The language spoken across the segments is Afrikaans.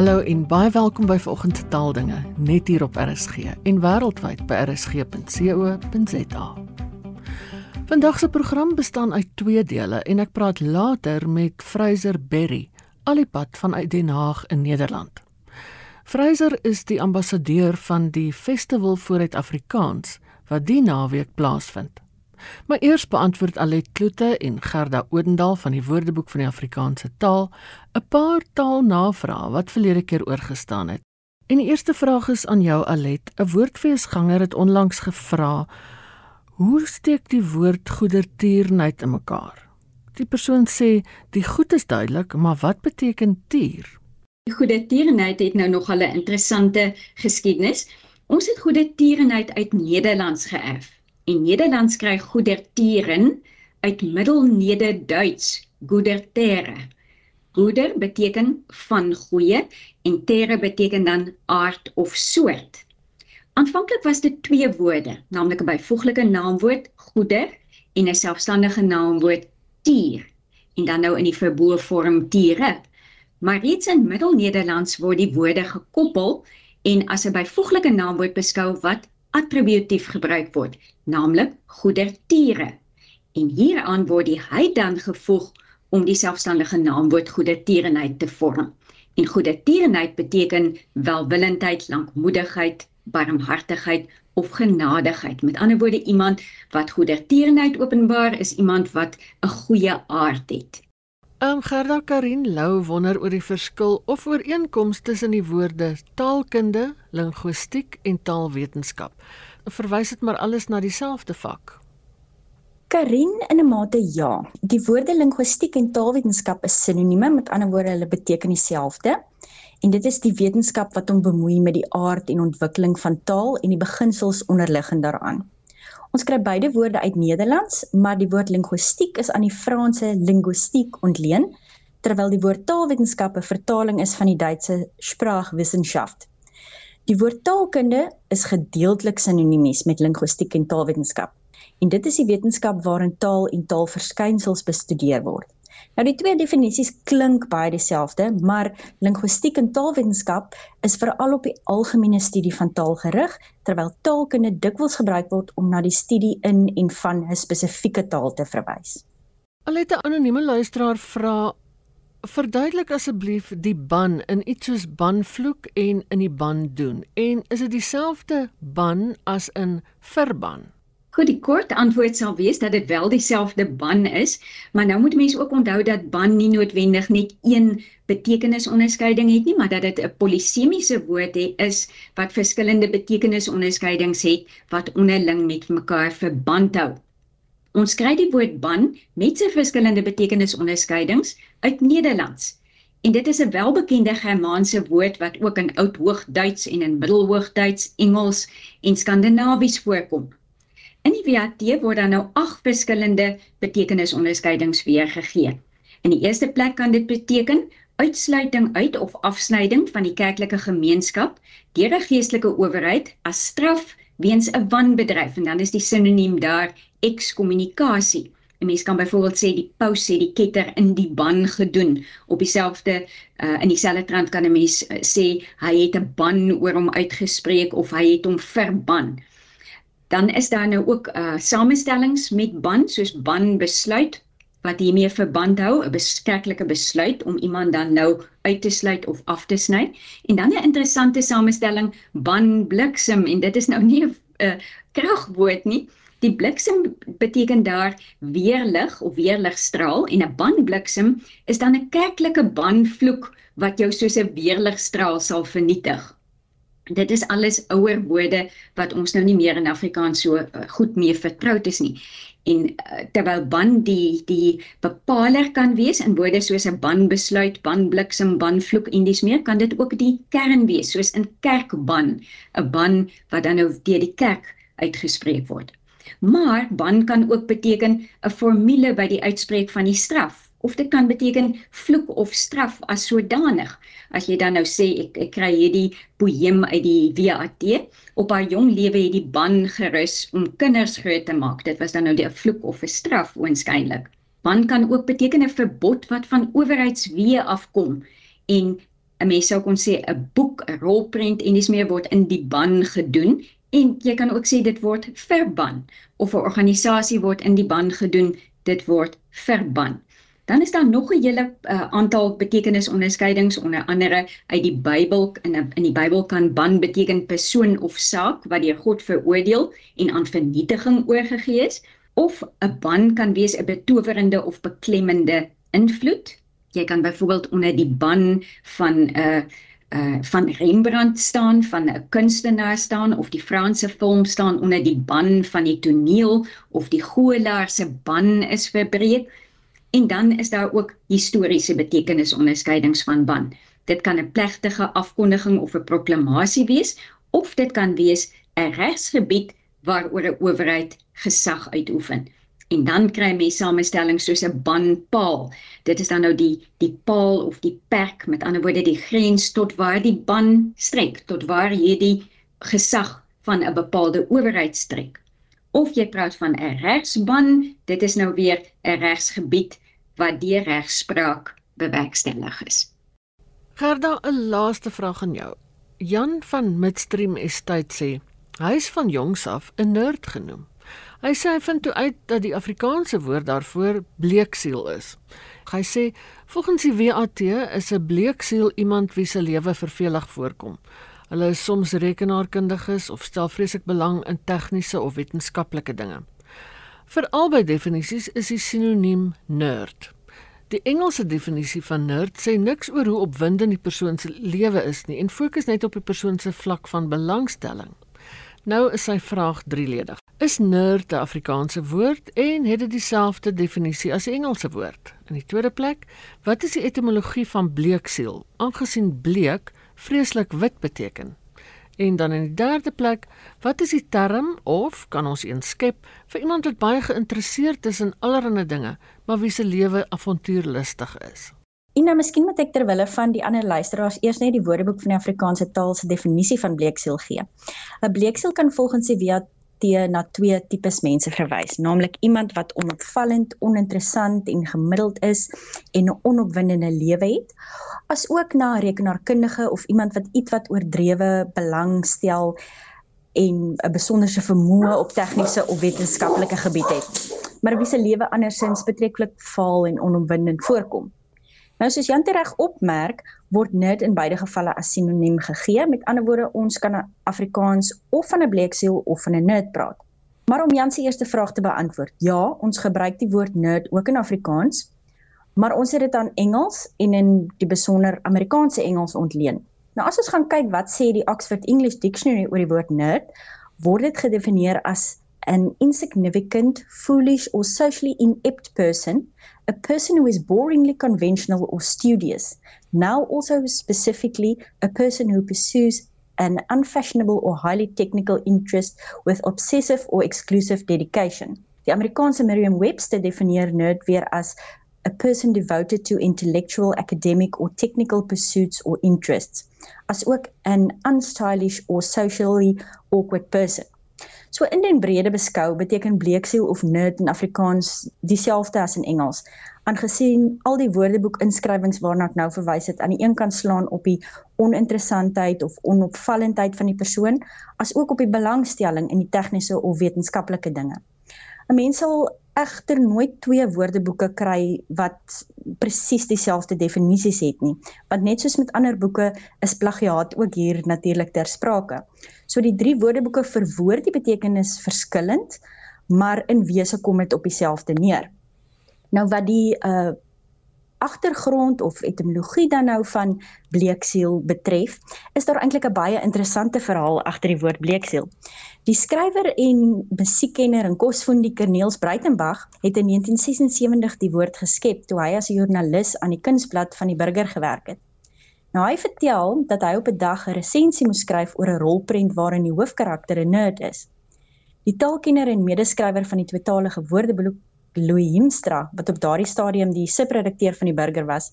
Hallo en baie welkom by vanoggend se taaldinge net hier op RSG en wêreldwyd by rsg.co.za. Vandag se program bestaan uit twee dele en ek praat later met Fraser Berry, alipad vanuit Den Haag in Nederland. Fraser is die ambassadeur van die Festival vir Afrikaans wat die naweek plaasvind. Maar eers beantwoord Alet Kloete en Gerda Odendaal van die Woordeboek van die Afrikaanse taal 'n paar taalnavrae wat verlede keer oorgestaan het. En die eerste vraag is aan jou Alet. 'n Woordfeesganger het onlangs gevra: "Hoe steek die woord goedertierenheid in mekaar?" Die persoon sê: "Die goed is duidelik, maar wat beteken tier?" Die goedertierenheid het nou nog 'n interessante geskiedenis. Ons het goedertierenheid uit Nederlands geërf. En Nederlands kry goedertieren uit Middelnederduits goedertere. Goeder beteken van goeie en tere beteken dan aard of soort. Aanvanklik was dit twee woorde, naamlik 'n byvoeglike naamwoord goeder en 'n selfstandige naamwoord tier en dan nou in die verboë vorm tiere. Maar reeds in Middelnederlands word die woorde gekoppel en as 'n byvoeglike naamwoord beskou wat attributief gebruik word, naamlik goedertiere. En hieraan word die hy dan gevoeg om die selfstandige naamwoord goedertierenheid te vorm. En goedertierenheid beteken welwillendheid, lankmoedigheid, barmhartigheid of genadigheid. Met ander woorde iemand wat goedertierenheid openbaar is iemand wat 'n goeie aard het. Ehm um, Gerda Karin Lou wonder oor die verskil of ooreenkomste tussen die woorde taalkunde, linguistiek en taalwetenskap. Verwys dit maar alles na dieselfde vak. Karin in 'n mate ja. Die woorde linguistiek en taalwetenskap is sinonieme, met ander woorde hulle beteken dieselfde. En dit is die wetenskap wat hom bemoei met die aard en ontwikkeling van taal en die beginsels onderliggend daaraan. Ons kry beide woorde uit Nederlands, maar die woord linguistiek is aan die Franse linguistiek ontleen, terwyl die woord taalwetenskap 'n vertaling is van die Duitse Sprachwissenschaft. Die woord taalkunde is gedeeltelik sinoniemies met linguistiek en taalwetenskap. En dit is die wetenskap waarin taal en taalverskynsels bestudeer word. Nou die twee definisies klink baie dieselfde, maar linguistiek en taalwetenskap is veral op die algemene studie van taal gerig, terwyl taalkunde dikwels gebruik word om na die studie in en van 'n spesifieke taal te verwys. Alite anonieme luisteraar vra verduidelik asseblief die ban in iets soos banvloek en in die ban doen en is dit dieselfde ban as in verban? Goed, die kort antwoord sal wees dat dit wel dieselfde ban is, maar nou moet mense ook onthou dat ban nie noodwendig net een betekenisonderskeiding het nie, maar dat dit 'n polisemiese woord het, is wat verskillende betekenisonderskeidings het wat onderling met mekaar verband hou. Ons kry die woord ban met sy verskillende betekenisonderskeidings uit Nederlands. En dit is 'n welbekende Germaanse woord wat ook in Oudhoogduits en in Middelhoogduits, Engels en Skandinawies voorkom. In die WAT word dan nou ag verskillende betekenisonderskeidings weergegee. In die eerste plek kan dit beteken uitsluiting uit of afsnyding van die kerklike gemeenskap deur 'n geestelike owerheid as straf weens 'n wanbedryf en dan is die sinoniem daar ekskommunikasie. 'n Mens kan byvoorbeeld sê die paus het die ketter in die ban gedoen. Op dieselfde uh, in dieselfde trant kan 'n mens uh, sê hy het 'n ban oor hom uitgespreek of hy het hom verban. Dan is daar nou ook uh samestellings met ban soos ban besluit wat hiermee verband hou, 'n beskerklike besluit om iemand dan nou uit te sluit of af te sny. En dan 'n interessante samestelling ban bliksem en dit is nou nie 'n uh, kragwoord nie. Die bliksem beteken daar weerlig of weerligstraal en 'n ban bliksem is dan 'n kerklike banvloek wat jou soos 'n weerligstraal sal vernietig. Dit is alles ouer woorde wat ons nou nie meer in Afrikaans so uh, goed mee vertroud is nie. En uh, terwyl ban die die bepaler kan wees in woorde soos 'n ban besluit, ban bliksem, ban vloek en dis meer, kan dit ook die kern wees soos in kerkban, 'n ban wat dan nou deur die kerk uitgespreek word. Maar ban kan ook beteken 'n formule by die uitspreek van die straf of dit kan beteken vloek of straf as sodanig. As jy dan nou sê ek ek kry hierdie poem uit die WAT op haar jong lewe het die ban gerus om kinders groot te maak. Dit was dan nou die vloek of 'n straf oënskynlik. Ban kan ook beteken 'n verbod wat van owerheidsweë afkom en 'n mens sou kon sê 'n boek, 'n rolprent en dis meer word in die ban gedoen en jy kan ook sê dit word verban of 'n organisasie word in die ban gedoen, dit word verban. Dan is daar nog 'n hele uh, aantal betekenisonderskeidings onder andere uit die Bybel in in die Bybel kan ban beteken persoon of saak wat deur God veroordeel en aan vernietiging oorgegee is of 'n ban kan wees 'n betowerende of beklemmende invloed. Jy kan byvoorbeeld onder die ban van 'n uh, uh van Rembrandt staan, van 'n kunstenaar staan of die Franse film staan onder die ban van die toneel of die goelaar se ban is verbreek. En dan is daar ook historiese betekenisonderskeidings van ban. Dit kan 'n plegtige afkondiging of 'n proklamasie wees of dit kan wees 'n regsgebied waaroor 'n owerheid gesag uitoefen. En dan kry mense samestellings soos 'n banpaal. Dit is dan nou die die paal of die perk, met ander woorde die grens tot waar die ban strek, tot waar hierdie gesag van 'n bepaalde owerheid strek of jy praat van 'n regsban, dit is nou weer 'n regsgebied wat deur regspraak bewerkstellig is. Gerda, 'n laaste vraag aan jou. Jan van Midstream Estate sê hy is van jongs af 'n nerd genoem. Hy sê hy vind toe uit dat die Afrikaanse woord daarvoor bleeksiel is. Hy sê volgens die WAT is 'n bleeksiel iemand wie se lewe vervelig voorkom. Hulle is soms rekenaarkundiges of stel vreeslik belang in tegniese of wetenskaplike dinge. Vir albei definisies is die sinoniem nerd. Die Engelse definisie van nerd sê niks oor hoe opwindend die persoon se lewe is nie en fokus net op die persoon se vlak van belangstelling. Nou is sy vraag drieledig. Is nerd 'n Afrikaanse woord en het dit dieselfde definisie as die Engelse woord? In die tweede plek, wat is die etimologie van bleeksiel? Aangesien bleek vreeslik wit beteken. En dan in die derde plek, wat is die term of kan ons een skep vir iemand wat baie geïnteresseerd is in allerlei dinge, maar wie se lewe avontuurlustig is? Nou miskien moet ek terwille van die ander luisteraars eers net die Woordeboek van die Afrikaanse taal se definisie van bleeksiel gee. 'n Bleeksiel kan volgens die WAT na twee tipes mense verwys, naamlik iemand wat onopvallend, oninteressant en gemiddeld is en 'n onopwindende lewe het, as ook na 'n rekenaarkundige of iemand wat ietwat oordrewe belangstel en 'n besonderse vermoë op tegniese of wetenskaplike gebied het, maar wie se lewe andersins betreklik vaal en onopwindend voorkom. Nou soos Jan reg opmerk, word nerd in beide gevalle as sinoniem gegee. Met ander woorde, ons kan Afrikaans of van 'n bleeksiel of van 'n nerd praat. Maar om Jan se eerste vraag te beantwoord, ja, ons gebruik die woord nerd ook in Afrikaans, maar ons het dit aan Engels en in die besonder Amerikaanse Engels ontleen. Nou as ons gaan kyk wat sê die Oxford English Dictionary oor die woord nerd, word dit gedefinieer as an insignificant, foolish or socially inept person a person who is boringly conventional or studious, now also specifically a person who pursues an unfashionable or highly technical interest with obsessive or exclusive dedication. Die Amerikaanse Merriam-Webster definieer nerd weer as a person devoted to intellectual, academic or technical pursuits or interests, as ook an unstylish or socially awkward person. So in den brede beskou beteken bleeksiel of nerd in Afrikaans dieselfde as in Engels. Aangesien al die woordeboek inskrywings waarna ek nou verwys het aan die een kant slaan op die oninteressantheid of onopvallendheid van die persoon, as ook op die belangstelling in die tegniese of wetenskaplike dinge. 'n Mens sal egter nooit twee woordeboeke kry wat presies dieselfde definisies het nie, want net soos met ander boeke is plagiaat ook hier natuurlik ter sprake. So die drie woordeboeke verwoord die betekenis verskillend, maar in wese kom dit op dieselfde neer. Nou wat die uh agtergrond of etimologie dan nou van bleeksiel betref, is daar eintlik 'n baie interessante verhaal agter die woord bleeksiel. Die skrywer en musiekkenner en kosfondiker Niels Breitenberg het in 1976 die woord geskep toe hy as 'n joernalis aan die kunsblad van die Burger gewerk het. Nou hy vertel dat hy op 'n dag 'n resensie moes skryf oor 'n rolprent waarin die hoofkarakter 'n nerd is. Die taalkenner en medeskrywer van die tweetalige woordeboek Louis Himstra, wat op daardie stadium die subredakteur van die Burger was,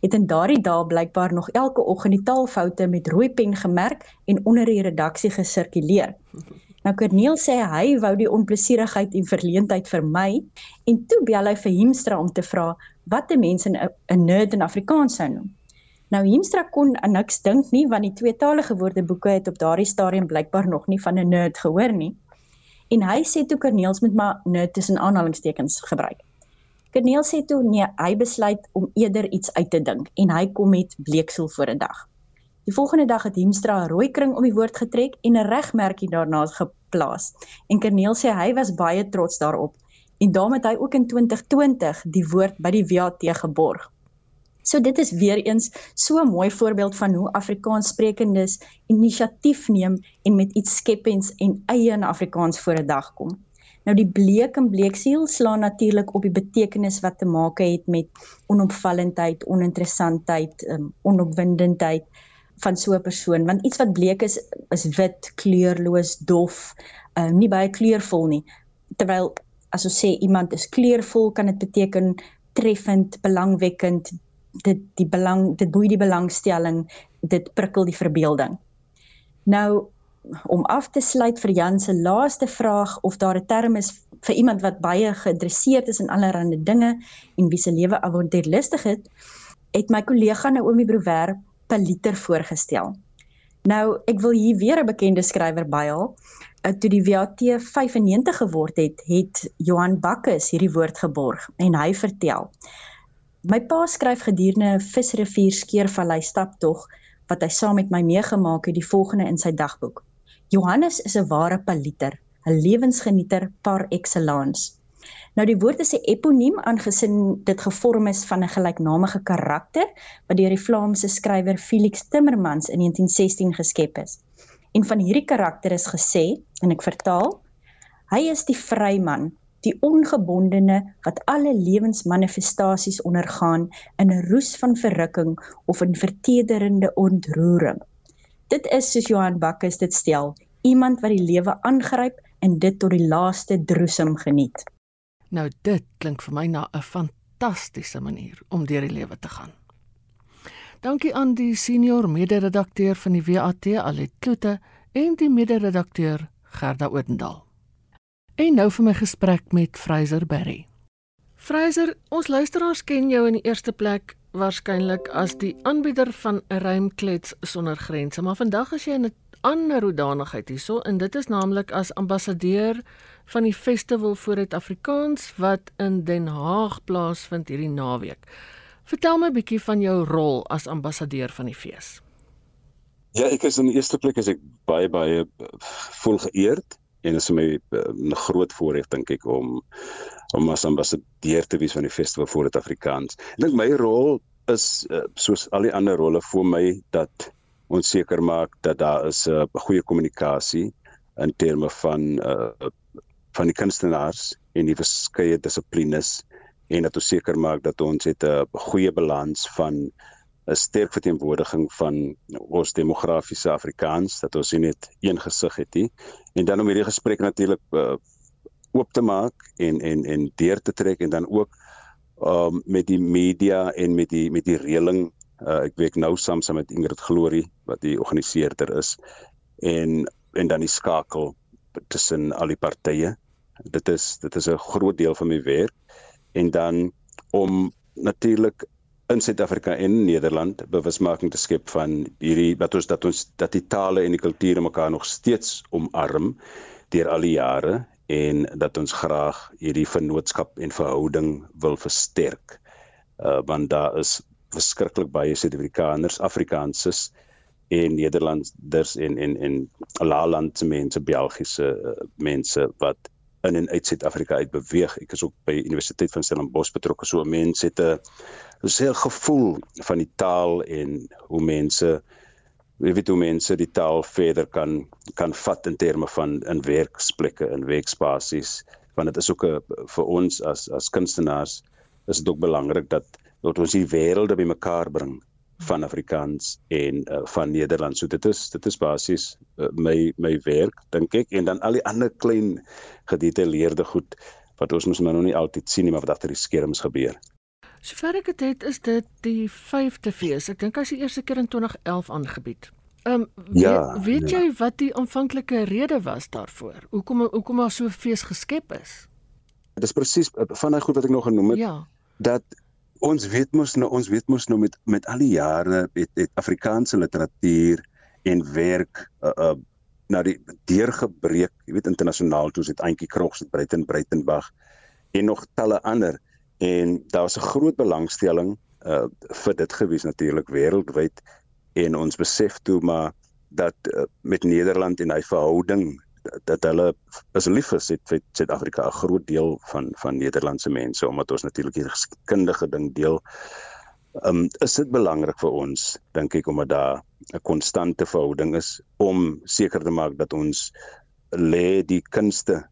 het in daardie dae blykbaar nog elke oggend die taalfoute met rooi pen gemerk en onder die redaksie gesirkuleer. Nou Corneel sê hy wou die onplesierigheid en verleentheid vermy en toe bel hy vir Himstra om te vra wat 'n mens 'n nerd in Afrikaans sou noem. Nou Heemstra kon aan niks dink nie want die tweetalige woordeboeke het op daardie stadium blykbaar nog nie van 'n nerd gehoor nie. En hy sê toe Corneels moet maar nerd tussen aanhalingstekens gebruik. Corneels sê toe nee, hy besluit om eerder iets uit te dink en hy kom met bleeksel voor 'n dag. Die volgende dag het Heemstra 'n rooi kring om die woord getrek en 'n regmerkie daarna geplaas. En Corneels sê hy was baie trots daarop en daarmee het hy ook in 2020 die woord by die WAT geborg. So dit is weer eens so 'n mooi voorbeeld van hoe Afrikaanssprekendes inisiatief neem en met iets skepends en eie in Afrikaans voor 'n dag kom. Nou die bleek en bleeksiel slaan natuurlik op die betekenis wat te maak het met onopvallendheid, oninteressantheid, um, onopwindendheid van so 'n persoon want iets wat bleek is is wit, kleurloos, dof, um, nie baie kleurvol nie. Terwyl as ons sê iemand is kleurvol, kan dit beteken treffend, belangwekkend, dit die belang dit boei die belangstelling dit prikkel die verbeelding. Nou om af te sluit vir Jan se laaste vraag of daar 'n term is vir iemand wat baie geïnteresseerd is in allerlei dinge en wie se lewe avontuurlustig het het my kollega Naomi Brouwer Paliter voorgestel. Nou ek wil hier weer 'n bekende skrywer byhaal. Uh, toe die WAT 95 geword het het Johan Bakkes hierdie woord geborg en hy vertel My pa skryf gedurende 'n visrivier skeervallei staptog wat hy saam met my meegemaak het die volgende in sy dagboek. Johannes is 'n ware paliter, 'n lewensgenieter par excellence. Nou die woord is 'n eponiem aangesien dit gevorm is van 'n gelyknamige karakter wat deur die Vlaamse skrywer Felix Timmermans in 1916 geskep is. En van hierdie karakter is gesê, en ek vertaal, hy is die vryman die ongebondene wat alle lewensmanifestasies ondergaan in 'n roes van verrukking of in vertederende ontroering. Dit is soos Johan Bakkes dit stel, iemand wat die lewe aangryp en dit tot die laaste droesem geniet. Nou dit klink vir my na 'n fantastiese manier om deur die lewe te gaan. Dankie aan die senior mede-redakteur van die WAT Alet Kloete en die mede-redakteur Gerda Odendaal. En nou vir my gesprek met Fraser Berry. Fraser, ons luisteraars ken jou in die eerste plek waarskynlik as die aanbieder van 'n ruimklets sonder grense, maar vandag is jy in 'n ander hoedanigheid hierso en dit is naamlik as ambassadeur van die festival vir het Afrikaans wat in Den Haag plaasvind hierdie naweek. Vertel my 'n bietjie van jou rol as ambassadeur van die fees. Ja, ek is in die eerste plek as ek baie baie vol geëerd en dit is vir my eh, 'n uh, groot voorreg dink ek om om as ambassadeur te wees van die festival vir het Afrikaans. Ek dink my rol is uh, soos al die ander rolle vir my dat ons seker maak dat daar is 'n uh, goeie kommunikasie in terme van uh, van die kunstenaars en die verskeie dissiplines en dat ons seker maak dat ons het 'n goeie balans van 'n sterk verteenwoordiging van ons demografiese Afrikaans dat ons nie net een gesig het nie. En dan om hierdie gesprek natuurlik uh, oop te maak en en en deur te trek en dan ook um, met die media en met die met die reëling uh, ek werk nou saam saam met Ingrid Glory wat die organiseerder is en en dan die skakel tussen al die partye. Dit is dit is 'n groot deel van my werk. En dan om natuurlik in Suid-Afrika en Nederland bewusmaking te skep van hierdie wat ons dat ons dat die tale en die kulture mekaar nog steeds omarm deur al die jare en dat ons graag hierdie vennootskap en verhouding wil versterk. Uh want daar is verskriklik baie Suid-Afrikaners, Afrikaners en Nederlanders en en en Laalandse mense, Belgiese uh, mense wat in en uit Suid-Afrika uit beweeg. Ek is ook by Universiteit van Stellenbosch betrokke. So mense het 'n se gevoel van die taal en hoe mense jy weet hoe mense die taal verder kan kan vat in terme van in werksplekke en werkspasies want dit is ook 'n vir ons as as kunstenaars is dit ook belangrik dat dat ons die wêrelde bymekaar bring van Afrikaans en uh, van Nederland. So dit is dit is basies uh, my my werk dink ek en dan al die ander klein gedetailleerde goed wat ons mos nou nie altyd sien nie maar wat agter die skerms gebeur. Sover ek dit het, is dit die 5de fees. Ek dink as die eerste keer in 2011 aangebied. Ehm um, weet, ja, weet ja. jy wat die aanvanklike rede was daarvoor? Hoekom hoekom daar so 'n fees geskep is? Dit is presies van daai goed wat ek nog genoem het. Ja. Dat ons weet mos nou ons weet mos nou met met al die jare het, het Afrikaanse literatuur en werk uh, uh na die deurgebreek, jy weet internasionaal toe het Auntie Krogs het Breiten Breitenberg en nog talle ander en daar was 'n groot belangstelling uh vir dit gewees natuurlik wêreldwyd en ons besef toe maar dat uh, met Nederland en hy verhouding dat hulle is lief is het vir Suid-Afrika 'n groot deel van van Nederlandse mense omdat ons natuurlik die geskiedenis ding deel. Um, is dit belangrik vir ons dink ek omdat daar 'n konstante verhouding is om seker te maak dat ons lê die kunste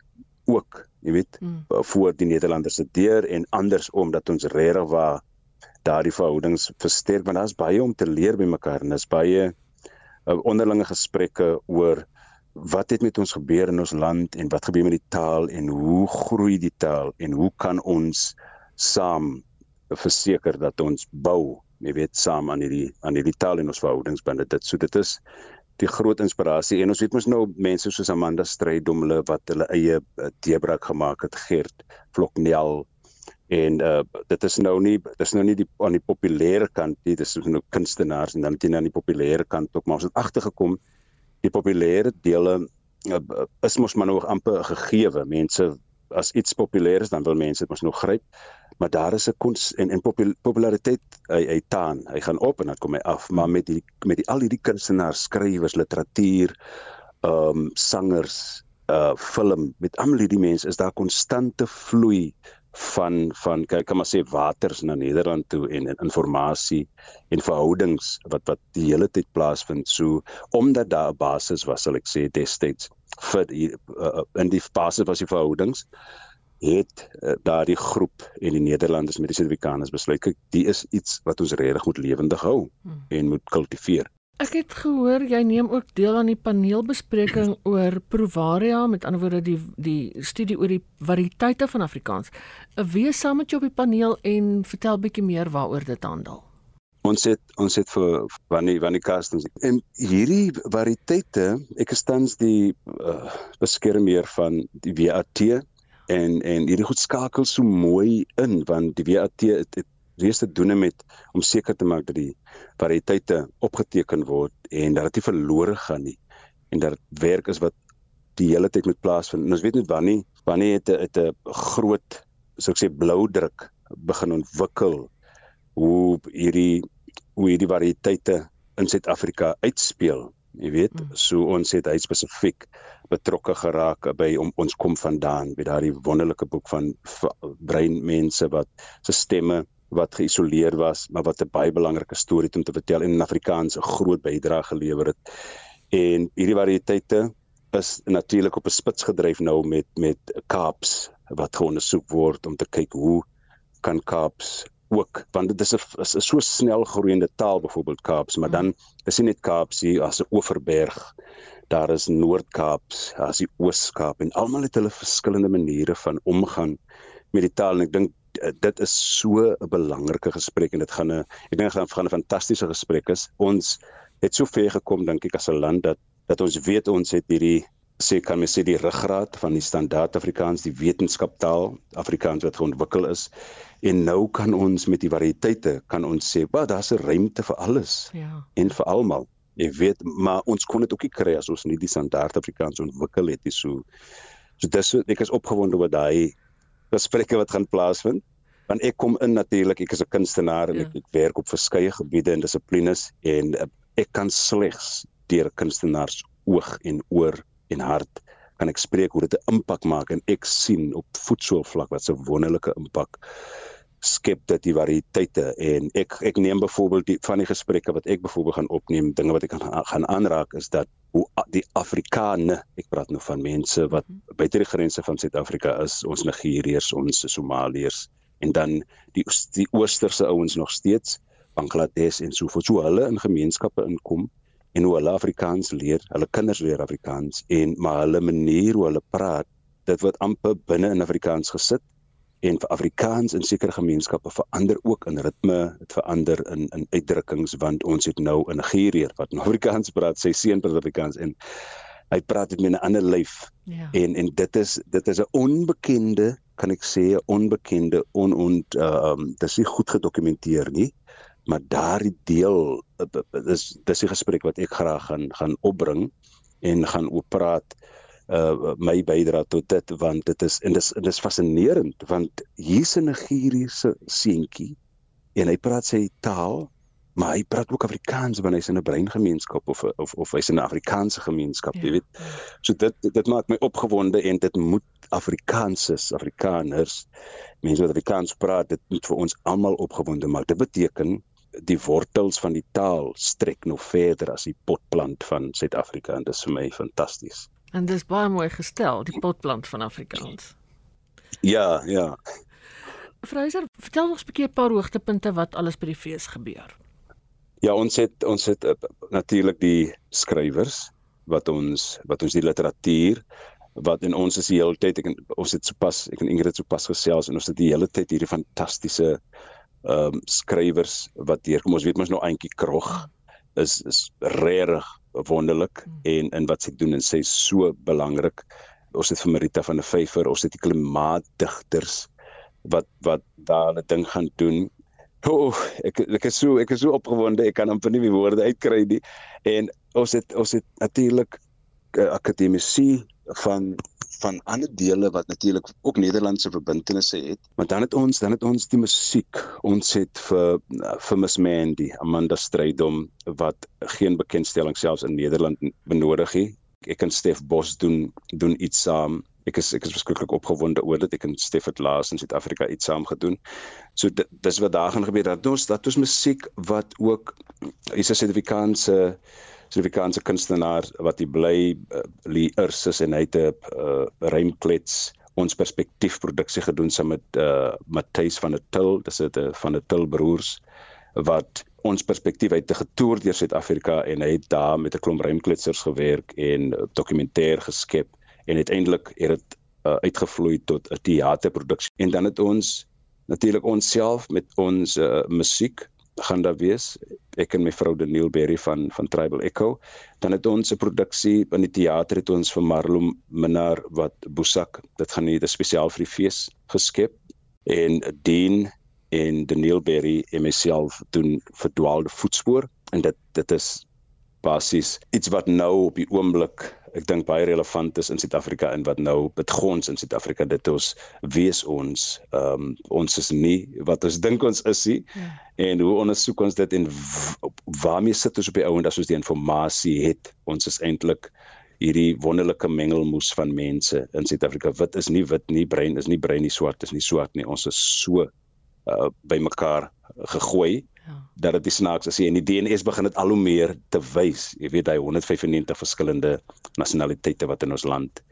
ook, jy weet, mm. voor die Nederlanders se deur en andersom dat ons regtig waar daardie verhoudings versterk want daar's baie om te leer by mekaar en daar's baie uh, onderlinge gesprekke oor wat het met ons gebeur in ons land en wat gebeur met die taal en hoe groei die taal en hoe kan ons saam verseker dat ons bou jy weet saam aan hierdie aan hierdie taal en ons verhoudings binne dit so dit is die groot inspirasie en ons weet mos nou mense soos Amanda Strydom hulle wat hulle eie uh, deurbraak gemaak het Gert Vloknel en uh, dit is nou nie dis nou nie die aan die populêre kant nie dis nou kunstenaars en dan dit aan die populêre kant ook maar ons het agtergekom die populêre dele uh, is mos maar nog amper gegeewe. Mense as iets populêr is, dan wil mense dit mos nog gryp. Maar daar is 'n kons en en populariteit hy hy taan. Hy gaan op en dan kom hy af, maar met die met die al hierdie kunstenaars, skrywers, literatuur, ehm um, sangers, uh film, met almal hierdie mense is daar konstante vloei van van kyk kan maar sê waters na Nederland toe en, en informasie en verhoudings wat wat die hele tyd plaasvind so omdat daar 'n basis was sal ek sê destyds vir die, uh, in die basis was die verhoudings het uh, daardie groep en die Nederlanders met die Suid-Afrikaners besluit kyk die is iets wat ons regtig moet lewendig hou hmm. en moet kultiveer Ek het gehoor jy neem ook deel aan die paneelbespreking oor Provaria, met ander woorde die die studie oor die variëteite van Afrikaans. Wie is saam met jou op die paneel en vertel bietjie meer waaroor dit handel? Ons het ons het vir wanneer wanneer kastens en hierdie variëteite, ek is tans die uh, beskermer van die WAT en en hierdie goed skakel so mooi in want die WAT het, het reeds te doen met om seker te maak dat die variëteite opgeteken word en dat dit nie verlore gaan nie en dat werk is wat die hele tyd moet plaasvind. En ons weet net wanneer wanneer het 'n het 'n groot so ek sê blou druk begin ontwikkel hoe hierdie hoe hierdie variëteite in Suid-Afrika uitspeel. Jy weet, mm. so ons het hy spesifiek betrokke geraak by om ons kom vandaan by daardie wonderlike boek van breinmense wat se stemme wat geïsoleer was, maar wat 'n baie belangrike storie het om te vertel en in Afrikaans 'n groot bydrae gelewer het. En hierdie variëteite is natuurlik op 'n spits gedryf nou met met Kaaps wat ondersoek word om te kyk hoe kan Kaaps ook want dit is 'n so snel groeiende taal byvoorbeeld Kaaps, maar dan is nie net Kaaps hier as 'n Oeverberg. Daar is Noord-Kaaps, is die Oos-Kaap en almal het hulle verskillende maniere van omgang met die taal en ek dink Eh, dit is so 'n belangrike gesprek en dit gaan 'n ek dink gaan gaan 'n fantastiese gesprek is. Ons het so ver gekom dink ek as 'n land dat dat ons weet ons het hierdie sê kan mens sê die ruggraat van die standaard Afrikaans, die wetenskaptaal Afrikaans wat ontwikkel is. En nou kan ons met die variëteite kan ons sê, "Wat, daar's 'n ruimte vir alles." Ja. En vir almal. Ek weet, maar ons kon dit ook nie kry as ons nie die standaard Afrikaans ontwikkel het nie. So so dis ek is opgewonde oor daai gesprekke wat gaan plaasvind want ek kom in natuurlik ek is 'n kunstenaar en ja. ek, ek werk op verskeie gebiede en dissiplines en uh, ek kan slegs deur kunstenaars oog en oor en hart kan ek spreek hoe dit 'n impak maak. En ek sien op voetsoolvlak wat 'n wonderlike impak skep dit die variëteite. En ek ek neem byvoorbeeld die van die gesprekke wat ek byvoorbeeld gaan opneem dinge wat ek gaan gaan aanraak is dat hoe die Afrikane ek praat nou van mense wat mhm. buite die grense van Suid-Afrika is ons Nigeriërs ons Somaliërs en dan die die oosterse ouens nog steeds Bangladesh en so voort. So hulle in gemeenskappe inkom en hoe hulle Afrikaans leer hulle kinders leer Afrikaans en maar hulle manier hoe hulle praat dit word amper binne in Afrikaans gesit en vir Afrikaans in sekere gemeenskappe verander ook in ritme, dit verander in in uitdrukkings want ons het nou 'n Nigerier wat nou Afrikaans praat, sy seun praat Afrikaans en hy praat dit met 'n ander lyf. Ja. En en dit is dit is 'n onbekende kan ek sê onbekende on ont uh, um dis nie goed gedokumenteer nie maar daardie deel dis dis 'n gesprek wat ek graag gaan gaan opbring en gaan oop praat uh my bydra tot dit want dit is en dis en dis fascinerend want hier's 'n Nigeriese seentjie en hy praat sy taal maar hy praat ook Afrikaans wanneer hy's in 'n breingemeenskap of of of hy's in 'n Afrikaanse gemeenskap, ja. jy weet. So dit dit maak my opgewonde en dit moet Afrikaanses, Afrikaners, mense wat Afrikaans praat, dit moet vir ons almal opgewonde maak. Dit beteken die wortels van die taal strek nog verder as die potplant van Suid-Afrika en dit is vir my fantasties. En dis baie mooi gestel, die potplant van Afrikaans. Ja, ja. Fraser, vertel ons 'n bietjie 'n paar hoogtepunte wat alles by die fees gebeur. Ja, ons het ons het uh, natuurlik die skrywers wat ons wat ons die literatuur wat in ons is die hele tyd ek ons het sopas ek en Ingrid sopas gesels en ons het die hele tyd hierdie fantastiese ehm um, skrywers wat deurkom. Ons weet mos nou eintjie krog is is regtig wonderlik hmm. en in wat sy doen en sy is so belangrik. Ons het vir Marita van der Vyver, ons het die klimaatdigters wat wat daar 'n ding gaan doen. O, oh, ek ek is so ek is so opgewonde, ek kan amper nie my woorde uitkry nie. En ons het ons het natuurlik uh, akademici van van ander dele wat natuurlik ook Nederlandse verbintenisse het. Maar dan het ons dan het ons die musiek. Ons het vir vir Miss Mandy, Amanda Strydom wat geen bekendstelling selfs in Nederland benodig nie. Ek en Stef Bos doen doen iets saam. Ek is ek is verskriklik opgewonde oor dit. Ek en Stef het laas in Suid-Afrika iets saam gedoen. So dis wat daar gaan gebeur dat ons dat ons musiek wat ook is 'n Suid-Afrikaanse uh, Suid-Afrikaanse kunstenaar wat hy bly uh, Lee Ursus en hy het 'n uh, rymklets ons perspektief produksie gedoen saam met uh, Matthys van der Til, dis dit uh, van der Til broers wat ons perspektief uit te getoer deur Suid-Afrika en hy het daar met 'n klomp rymkletsers gewerk en dokumentêr geskep en uiteindelik het dit uh, uitgevloei tot 'n teaterproduksie. En dan het ons natuurlik onsself met ons uh, musiek gaan daar wees. Ek en my vrou Daniel Berry van van Tribal Echo. Dan het ons 'n produksie in die teater het ons vir Marlon Minnar wat Boesak dit gaan nie dit spesiaal vir die fees geskep. En Dean en Daniel Berry en myself doen verdwaalde voetspoor en dit dit is basies iets wat nou op die oomblik ek dink baie relevant is in Suid-Afrika en wat nou betgons in Suid-Afrika dit ons wees ons ehm um, ons is nie wat ons dink ons is nie. Ja. en hoe ondersoek ons dit en waarmee sit ons op die ou en as ons die inligting het? Ons is eintlik hierdie wonderlike mengelmoes van mense in Suid-Afrika. Wit is nie wit nie brein is nie brein nie swart is nie swart nie. Ons is so uh, bymekaar gegooi Ja. dat dit snaaks is en die DNS begin dit al hoe meer te wys. Jy weet hy 195 verskillende nasionaliteite wat in ons land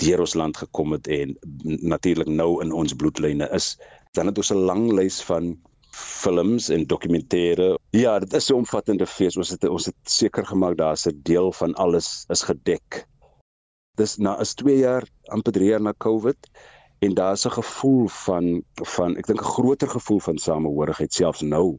deur ons land gekom het en natuurlik nou in ons bloedlyne is. Dan het ons 'n lang lys van films en dokumentêre. Ja, dit is 'n omvattende fees. Ons het ons het seker gemaak daar's 'n deel van alles is gedek. Dis na is 2 jaar amper 3 jaar na COVID en daar's 'n gevoel van van ek dink 'n groter gevoel van samehorigheid selfs nou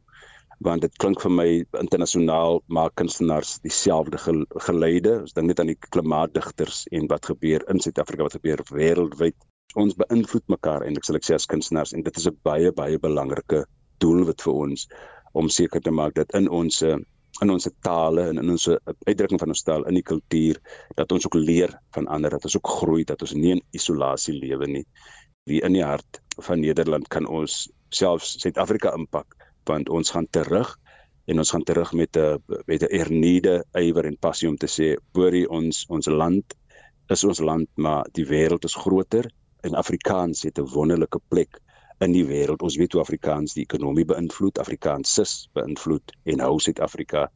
want dit klink vir my internasionaal maak kunstenaars dieselfde geleide. Ons dink net aan die klimaatdigters en wat gebeur in Suid-Afrika, wat gebeur wêreldwyd. Ons beïnvloed mekaar eintlik sal ek sê as kunstenaars en dit is 'n baie baie belangrike doelwit vir ons om seker te maak dat in ons in ons tale en in ons uitdrukking van ons taal in die kultuur dat ons ook leer van ander, dat ons ook groei, dat ons nie in isolasie lewe nie. Hier in die hart van Nederland kan ons selfs Suid-Afrika impak want ons gaan terug en ons gaan terug met 'n met 'n erniede ywer en passie om te sê boorie ons ons land is ons land maar die wêreld is groter en Afrikaans het 'n wonderlike plek in die wêreld. Ons weet hoe Afrikaans die ekonomie beïnvloed Afrikaans sis beïnvloed en hou Suid-Afrika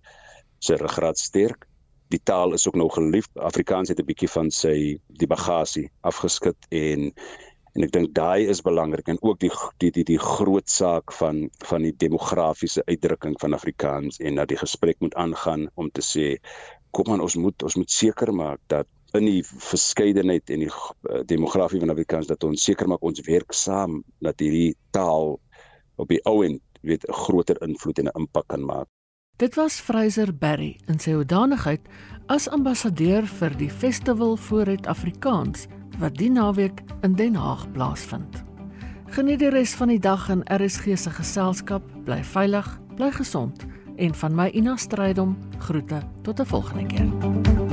se ruggraat sterk. Die taal is ook nou geliefd. Afrikaans het 'n bietjie van sy die bagasie afgeskit en en ek dink daai is belangrik en ook die die die die groot saak van van die demografiese uitdrukking van Afrikaans en dat die gesprek moet aangaan om te sê kom aan ons moet ons moet seker maak dat in die verskeidenheid en die uh, demografie van Afrikaans dat ons seker maak ons werk saam dat hierdie taal op die ou end weet 'n groter invloed en 'n impak kan maak. Dit was Fraser Berry in sy hoedanigheid as ambassadeur vir die Festival Vooruit Afrikaans wat die naweek in Den Haag plaasvind. Geniet die res van die dag in RSG se geselskap. Bly veilig, bly gesond en van my Ina Strydom groete tot 'n volgende keer.